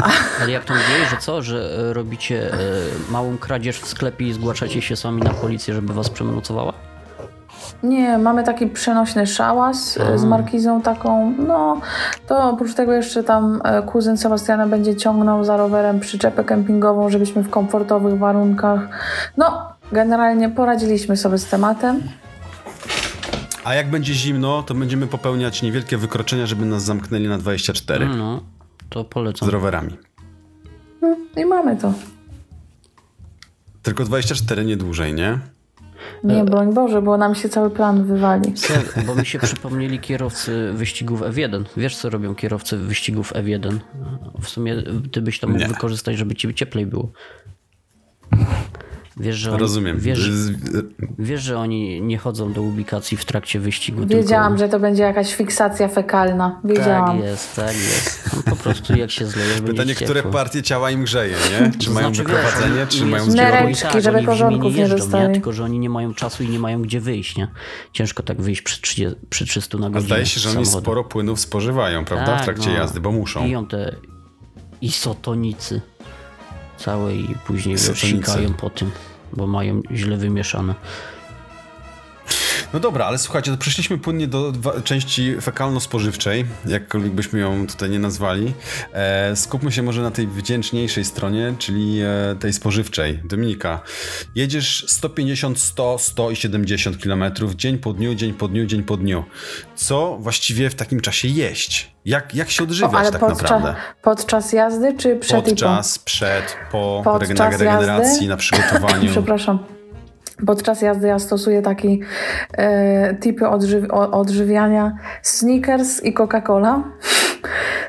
*laughs* Ale jak to mówiłeś, że co? Że e, robicie e, małą kradzież w sklepie i zgłaszacie się sami na policję, żeby was przenocowała? Nie, mamy taki przenośny szałas e, z markizą taką, no to oprócz tego jeszcze tam kuzyn Sebastiana będzie ciągnął za rowerem przyczepę kempingową, żebyśmy w komfortowych warunkach. No, generalnie poradziliśmy sobie z tematem. A jak będzie zimno, to będziemy popełniać niewielkie wykroczenia, żeby nas zamknęli na 24 No, to z polecam. rowerami. No, I mamy to. Tylko 24, nie dłużej, nie? Nie, broń Boże, bo nam się cały plan wywali. Se- Bo mi się przypomnieli kierowcy wyścigów F1. Wiesz, co robią kierowcy wyścigów F1? W sumie ty byś to mógł Nie. wykorzystać, żeby ci cieplej było. Wiesz, że oni, Rozumiem. Wiesz, wiesz, że oni nie chodzą do ubikacji w trakcie wyścigu. Wiedziałam, tylko... że to będzie jakaś fiksacja fekalna. Wiedziałam. Tak jest, tak jest. No, po prostu jak się zlejesz, Pytanie, które ciepło. partie ciała im grzeje, nie? Czy To mają znaczy, wyprowadzenie, czy mają Nereczki, tak, żeby w korzonków nie dostali. Tylko, że oni nie mają czasu i nie mają gdzie wyjść, nie? Ciężko tak wyjść przy, 30, przy 300 na A godzinę. zdaje się, że oni sporo płynów spożywają, prawda? w Tak, trakcie no. jazdy, bo muszą. Piją te isotonicy całe i później sikają po tym, bo mają źle wymieszane. No dobra, ale słuchajcie, to przeszliśmy płynnie do części fekalno-spożywczej, jakkolwiek byśmy ją tutaj nie nazwali. E, skupmy się może na tej wdzięczniejszej stronie, czyli e, tej spożywczej. Dominika, jedziesz 150, 100, 100 i 70 km dzień po dniu, dzień po dniu, dzień po dniu. Co właściwie w takim czasie jeść? Jak, jak się odżywiać o, ale tak podczas, naprawdę? Podczas jazdy czy przed Podczas, i po? przed, po podczas regeneracji, jazdy? na przygotowaniu. *clears throat* Przepraszam. Podczas jazdy ja stosuję takie e, typy odży odżywiania Snickers i Coca-Cola.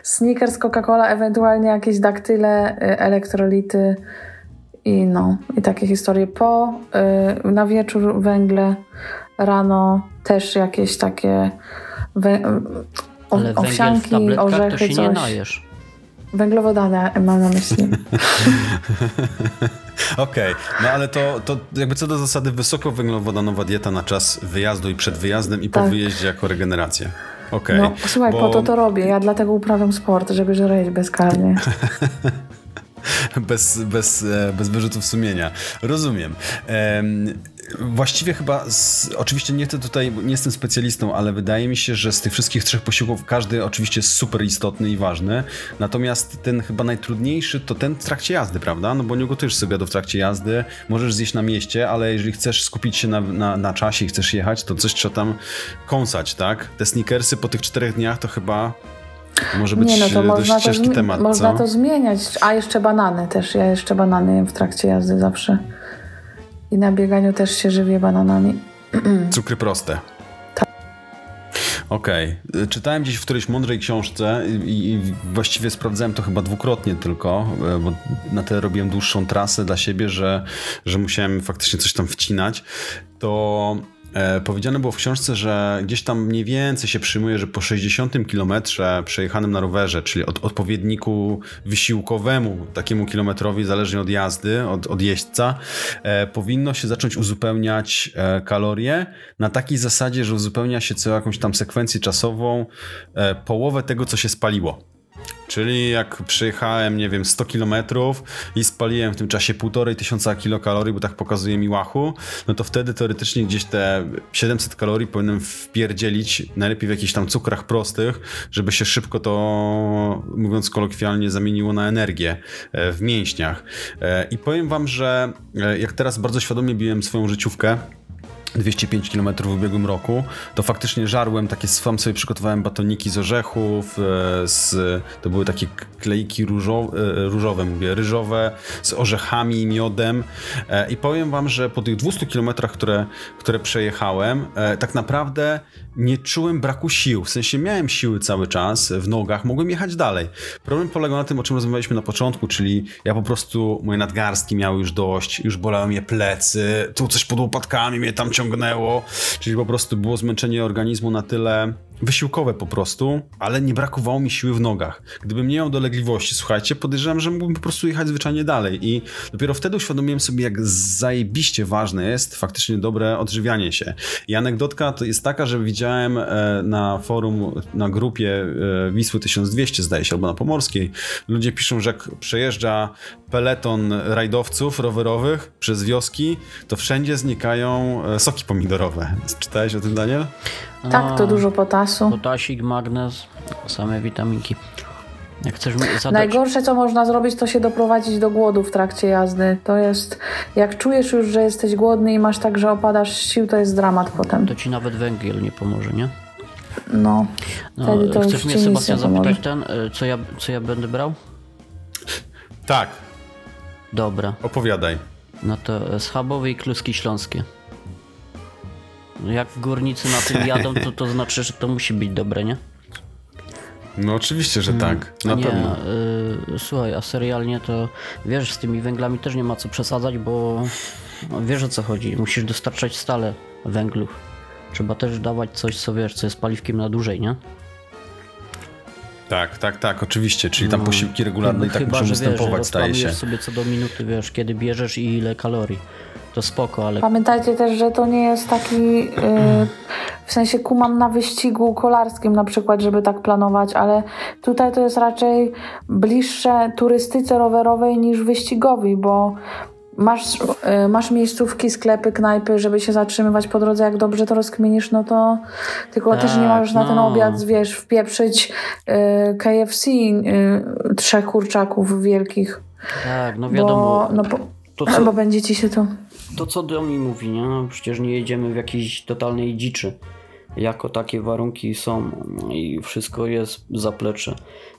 Snickers, Coca-Cola, ewentualnie jakieś daktyle, e, elektrolity i no, i takie historie. Po, e, na wieczór węgle, rano też jakieś takie wę o, Ale owsianki, orzechy, to się coś. nie najesz. Węglowodany mam na myśli. *laughs* Okej, okay. no ale to, to jakby co do zasady wysokowęglowodanowa dieta na czas wyjazdu i przed wyjazdem i tak. po wyjeździe jako regeneracja. Okay, no słuchaj, bo... po to to robię. Ja dlatego uprawiam sport, żeby żreć bezkarnie. *laughs* *laughs* bez, bez, e, bez wyrzutów sumienia. Rozumiem. Właściwie chyba, z, oczywiście nie chcę tutaj, nie jestem specjalistą, ale wydaje mi się, że z tych wszystkich trzech posiłków każdy oczywiście jest super istotny i ważny. Natomiast ten chyba najtrudniejszy to ten w trakcie jazdy, prawda? No bo nie gotujesz sobie w trakcie jazdy, możesz zjeść na mieście, ale jeżeli chcesz skupić się na, na, na czasie i chcesz jechać, to coś trzeba tam kąsać, tak? Te sneakersy po tych czterech dniach to chyba może być nie, no to dość można ciężki to, temat, Można co? to zmieniać. A jeszcze banany też. Ja jeszcze banany jem w trakcie jazdy zawsze. I na bieganiu też się żywię bananami. *clears throat* Cukry proste. Tak. Okej. Okay. Czytałem gdzieś w którejś mądrej książce i, i, właściwie sprawdzałem to chyba dwukrotnie tylko, e, bo na tyle robiłem dłuższą trasę dla siebie, że, że musiałem faktycznie coś tam wcinać. To E, powiedziane było w książce, że gdzieś tam mniej więcej się przyjmuje, że po 60 kilometrze przejechanym na rowerze, czyli od odpowiedniku wysiłkowemu takiemu kilometrowi, zależnie od jazdy, od, od jeźdźca, e, powinno się zacząć uzupełniać e, kalorie na takiej zasadzie, że uzupełnia się co jakąś tam sekwencję czasową e, połowę tego, co się spaliło. Czyli jak przejechałem, nie wiem, 100 km i spaliłem w tym czasie półtorej tysiąca kilokalorii, bo tak pokazuje mi łachu, no to wtedy teoretycznie gdzieś te 700 kalorii powinienem wpierdzielić, najlepiej w jakichś tam cukrach prostych, żeby się szybko to, mówiąc kolokwialnie, zamieniło na energię e, w mięśniach. E, I powiem wam, że e, jak teraz bardzo świadomie biłem swoją życiówkę, 205 km w ubiegłym roku, to faktycznie żarłem takie, sam sobie przygotowałem batoniki z orzechów, e, z, to były takie klejki różowe, różowe, mówię, ryżowe, z orzechami, miodem. E, i powiem wam, że po tych 200 km, które, które przejechałem, e, tak naprawdę nie czułem braku sił, w sensie miałem siły cały czas w nogach, mogłem jechać dalej. Problem polegał na tym, o czym rozmawialiśmy na początku, czyli ja po prostu, moje nadgarstki miały już dość, już bolały mnie plecy, tu coś pod łopatkami mnie tam ciągnęło, czyli po prostu było zmęczenie organizmu na tyle wysiłkowe po prostu, ale nie brakowało mi siły w nogach. Gdybym nie miał dolegliwości, słuchajcie, podejrzewam, że mógłbym po prostu jechać zwyczajnie dalej i dopiero wtedy uświadomiłem sobie, jak zajebiście ważne jest faktycznie dobre odżywianie się. I anegdotka to jest taka, że widziałem e, na forum, na grupie e, Wisły 1200 zdaje się, albo na Pomorskiej, ludzie piszą, że jak przejeżdża peleton rajdowców rowerowych przez wioski, to wszędzie znikają e, soki pomidorowe. Czytałeś o tym, Daniel? Tak, to dużo potasu. Potasik, magnez, same witaminki. Jak chcesz zadać... Najgorsze, co można zrobić, to się doprowadzić do głodu w trakcie jazdy. To jest, jak czujesz już, że jesteś głodny i masz tak, że opadasz z sił, to jest dramat potem. To ci nawet węgiel nie pomoże, nie? No, no wtedy to Chcesz mnie, Sebastian, zapytać ten, y, co ja, co ja będę brał? Tak. Dobra. Opowiadaj. No to schabowe i kluski śląskie. Jak górnicy na tym jadą, to to znaczy, że to musi być dobre, nie? No oczywiście, że tak. Hmm. Na nie, pewno. Y, słuchaj, a serialnie to wiesz, z tymi węglami też nie ma co przesadzać, bo no, wiesz o co chodzi. Musisz dostarczać stale węglu. Trzeba też dawać coś, co wiesz, co jest paliwkiem na dłużej, nie? Tak, tak, tak, oczywiście. Czyli tam no. posiłki regularne i tak muszą występować, staje się. sobie co do minuty, wiesz, kiedy bierzesz i ile kalorii to spoko, ale... Pamiętajcie też, że to nie jest taki... Yy, w sensie kumam na wyścigu kolarskim na przykład, żeby tak planować, ale tutaj to jest raczej bliższe turystyce rowerowej niż wyścigowi, bo masz, y, masz miejscówki, sklepy, knajpy, żeby się zatrzymywać po drodze, jak dobrze to rozkminisz, no to tylko tak, też nie możesz no. na ten no. obiad, wiesz, wpieprzyć y, KFC y, trzech kurczaków wielkich. Tak, no wiadomo. Bo, no, bo, to co, bo będzie ci się to... To co Domi mówi, nie? No, przecież nie jedziemy w jakiejś totalnej dziczy. Jako takie warunki są i wszystko jest zaplecze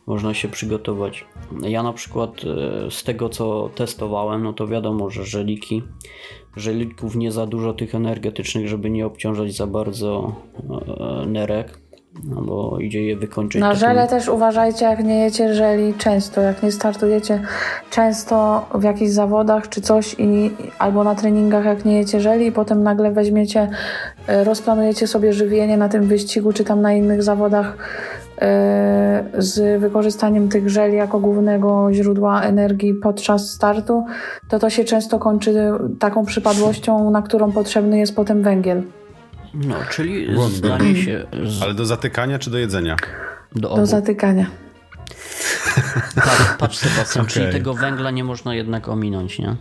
można się przygotować. Ja na przykład e, z tego co testowałem, no to wiadomo, że żeliki, żelików nie za dużo tych energetycznych, żeby nie obciążać za bardzo e, nerek, no bo idzie je wykończyć. Na takim... żele też uważajcie, jak nie jecie żeli często, jak nie startujecie często w jakichś zawodach czy coś i albo na treningach, jak nie jecie żeli i potem nagle weźmiecie, e, rozplanujecie sobie żywienie na tym wyścigu czy tam na innych zawodach E, z wykorzystaniem tych żeli jako głównego źródła energii podczas startu, to to się często kończy taką przypadłością, na którą potrzebny jest potem węgiel. No, czyli zdanie się... Z... Ale do zatykania czy do jedzenia? Do, obu. do zatykania. *laughs* Tak, patrz Sebastian, okay. czyli tego węgla nie można jednak ominąć, nie?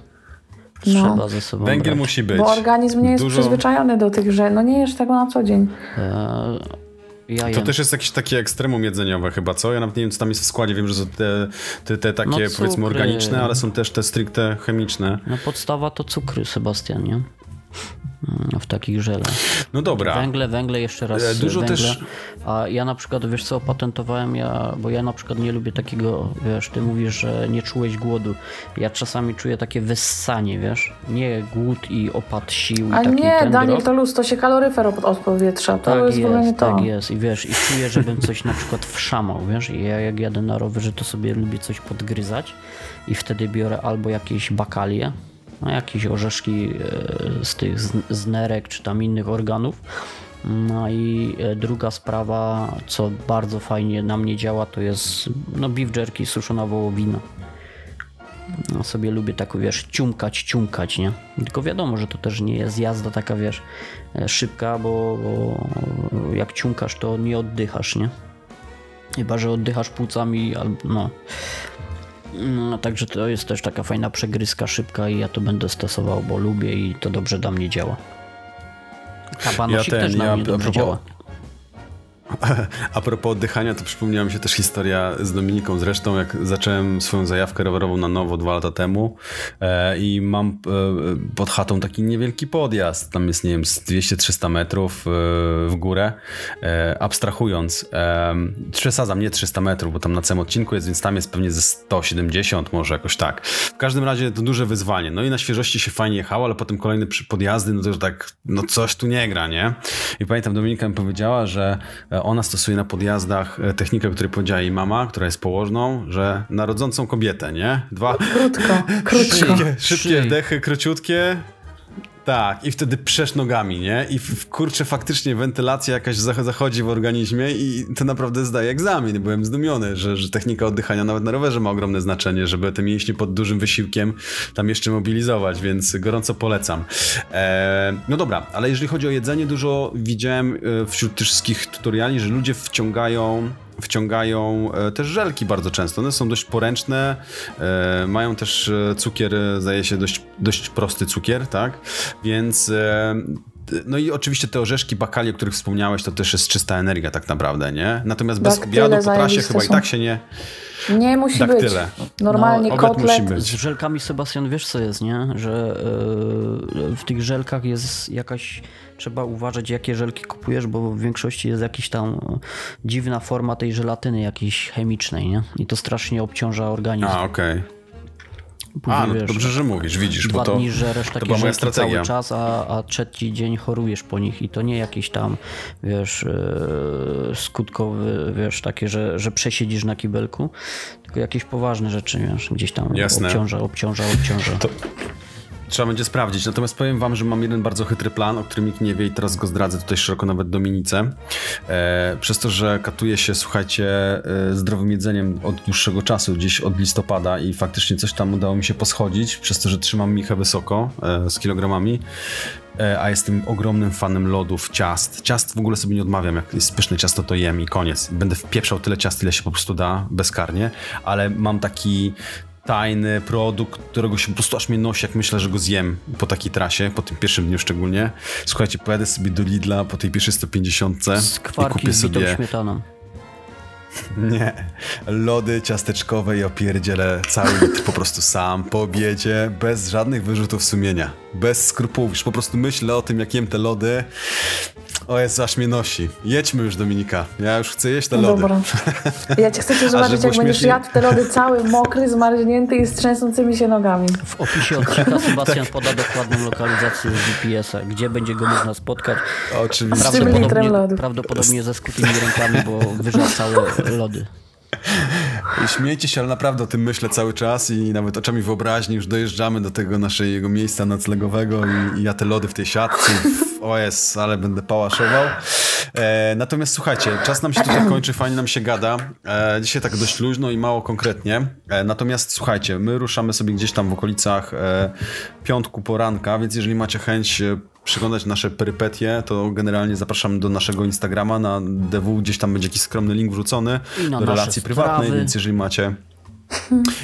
Trzeba no. ze sobą Węgiel brać. musi być. Bo organizm nie jest Dużo... przyzwyczajony do tych, że no nie jesz tego na co dzień. E to też jest jakieś takie ekstremum jedzeniowe chyba, co? Ja nawet nie wiem, co tam jest w składzie. Wiem, że są te, te, te takie no, powiedzmy organiczne, ale są też te stricte chemiczne. No podstawa to cukry, Sebastian, nie? Mm, w takich żelach. No dobra. Węgle, węgle, jeszcze raz e, Dużo węgle. też... A ja na przykład, wiesz co, opatentowałem ja, bo ja na przykład nie lubię takiego, wiesz, ty mówisz, że nie czułeś głodu. Ja czasami czuję takie wyssanie, wiesz, nie głód i opad sił. A nie, Daniel, to luz, to się kaloryfer od, od powietrza, to tak jest, jest w ogóle nie to. Tak jest i wiesz, i czuję, żebym coś na przykład wszamał, wiesz, i ja jak jadę na rowerze, to sobie lubię coś podgryzać i wtedy biorę albo jakieś bakalie, no, jakieś orzeszki e, z tych z nerek czy tam innych organów. No i e, druga sprawa, co bardzo fajnie na mnie działa, to jest no beef jerky, suszona wołowina. No sobie lubię tak, wiesz, ciumkać, ciumkać, nie? Tylko wiadomo, że to też nie jest jazda taka, wiesz, e, szybka, bo, bo jak ciumkasz, to nie oddychasz, nie? Chyba, że oddychasz płucami, albo no. No, także to jest też taka fajna przegryzka szybka i ja to będę stosował, bo lubię i to dobrze dla mnie działa. Kabanosik ja ten, też na ja, mnie dobrze działa. *laughs* A propos oddychania, to przypomniała mi się też historia z Dominiką zresztą, jak zacząłem swoją zajawkę rowerową na nowo dwa lata temu e, i mam e, pod chatą taki niewielki podjazd, tam jest nie wiem z 200-300 metrów e, w górę, e, abstrahując, e, przesadzam, nie 300 metrów, bo tam na całym odcinku jest, więc tam jest pewnie ze 170 może jakoś tak. W każdym razie to duże wyzwanie, no i na świeżości się fajnie jechało, ale potem kolejne podjazdy, no to już tak, no coś tu nie gra, nie? I pamiętam Dominika mi powiedziała, że e, ona stosuje na podjazdach e, technikę, o której powiedziała jej mama, która jest położną, że narodzącą kobietę, nie? Dwa. Krótko, *laughs* krótko. Szybkie, szybkie wdechy, króciutkie, tak, i wtedy przesz nogami, nie? I w, kurczę, faktycznie wentylacja jakaś zachodzi w organizmie i to naprawdę zdaje egzamin. Byłem zdumiony, że, że technika oddychania nawet na rowerze ma ogromne znaczenie, żeby te mięśnie pod dużym wysiłkiem tam jeszcze mobilizować, więc gorąco polecam. E, no dobra, ale jeżeli chodzi o jedzenie, dużo widziałem e, wśród tych wszystkich tutoriali, że ludzie wciągają wciągają e, też żelki bardzo często. One są dość poręczne, e, mają też e, cukier, zdaje się, dość, dość prosty cukier, tak? Więc no i oczywiście te orzeszki bakali, o których wspomniałeś, to też jest czysta energia tak naprawdę, nie? Natomiast bez obiadu po trasie chyba są. i tak się nie... Nie musi Daktyle. być. Normalnie no, kotlet. Musi być. Z żelkami, Sebastian, wiesz co jest, nie? Że yy, w tych żelkach jest jakaś trzeba uważać, jakie żelki kupujesz, bo w większości jest jakaś tam dziwna forma tej żelatyny jakiejś chemicznej, nie? I to strasznie obciąża organizm. A, okej. Okay. A, no wiesz, dobrze, że mówisz, widzisz, dwa bo to, dni żeresz takie to strategia. cały czas, a, a trzeci dzień chorujesz po nich i to nie jakieś tam, wiesz, yy, skutkowy, wiesz, takie, że, że przesiedzisz na kibelku, tylko jakieś poważne rzeczy, wiesz, gdzieś tam Jasne. obciąża, obciąża, obciąża. To, Trzeba będzie sprawdzić. Natomiast powiem wam, że mam jeden bardzo chytry plan, o którym nikt nie wie i teraz go zdradzę tutaj szeroko nawet Dominice. E, przez to, że katuje się, słuchajcie, e, zdrowym jedzeniem od dłuższego czasu, gdzieś od listopada i faktycznie coś tam udało mi się poschodzić, przez to, że trzymam Michę wysoko e, z kilogramami, e, a jestem ogromnym fanem lodów, ciast. Ciast w ogóle sobie nie odmawiam, jak jest pyszne ciasto to jem i koniec. Będę wpieprzał tyle ciast, ile się po prostu da, bezkarnie, ale mam taki tajny produkt, którego się po prostu aż mnie nosi, jak myślę, że go zjem po takiej trasie, po tym pierwszym dniu szczególnie. Słuchajcie, pojadę sobie do Lidla po tej pierwszej 150 i kupię sobie... śmietaną. Nie. Lody ciasteczkowe i opierdzielę cały litr po prostu sam, po obiedzie, bez żadnych wyrzutów sumienia. Bez skrupułów. Już po prostu myślę o tym, jak jem te lody. O jest, aż mnie nosi. Jedźmy już, Dominika. Ja już chcę jeść te no lody. Dobra. Ja cię chcę *laughs* zobaczyć, jak będziesz jadł te lody cały, mokry, zmarznięty i z trzęsącymi się nogami. W opisie odcinka Sebastian poda dokładną lokalizację GPS-a, gdzie będzie go można spotkać. Oczywiście. Prawdopodobnie, prawdopodobnie ze skutymi rękami, bo wyżał całe lody. *laughs* Śmiejcie się, ale naprawdę o tym myślę cały czas i nawet oczami wyobraźni już dojeżdżamy do tego naszego miejsca noclegowego i, i ja te lody w tej siatce, o jest, ale będę pałaszował. E, natomiast słuchajcie, czas nam się tutaj kończy, fajnie nam się gada. E, dzisiaj tak dość luźno i mało konkretnie. E, natomiast słuchajcie, my ruszamy sobie gdzieś tam w okolicach e, piątku poranka, więc jeżeli macie chęć przeglądać nasze perypetie, to generalnie zapraszam do naszego Instagrama na DW, gdzieś tam będzie jakiś skromny link wrzucony do relacji prywatnej, więc jeżeli macie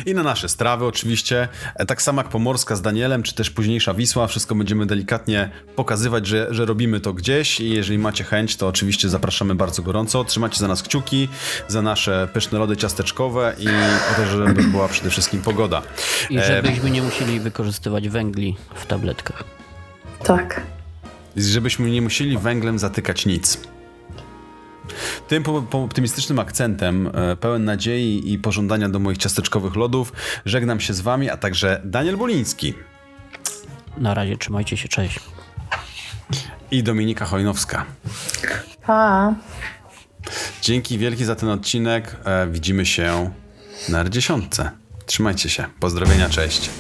i na nasze strawy oczywiście. E, tak samo jak Pomorska z Danielem, czy też późniejsza Wisła. Wszystko będziemy delikatnie pokazywać, że, że robimy to gdzieś i jeżeli macie chęć, to oczywiście zapraszamy bardzo gorąco. Trzymajcie za nas kciuki, za nasze pyszne lody ciasteczkowe i o to, żeby była przede wszystkim pogoda. I żebyśmy nie musieli wykorzystywać węgli w tabletkach. Tak. Żebyśmy nie musieli węglem zatykać nic. Tym po, po optymistycznym akcentem, e, pełen nadziei i pożądania do moich ciasteczkowych lodów, żegnam się z wami, a także Daniel Boliński. Na razie, trzymajcie się, cześć. I Dominika Hojnowska. Pa. Dzięki wielkie za ten odcinek. E, widzimy się na R10. Trzymajcie się. Pozdrowienia, cześć.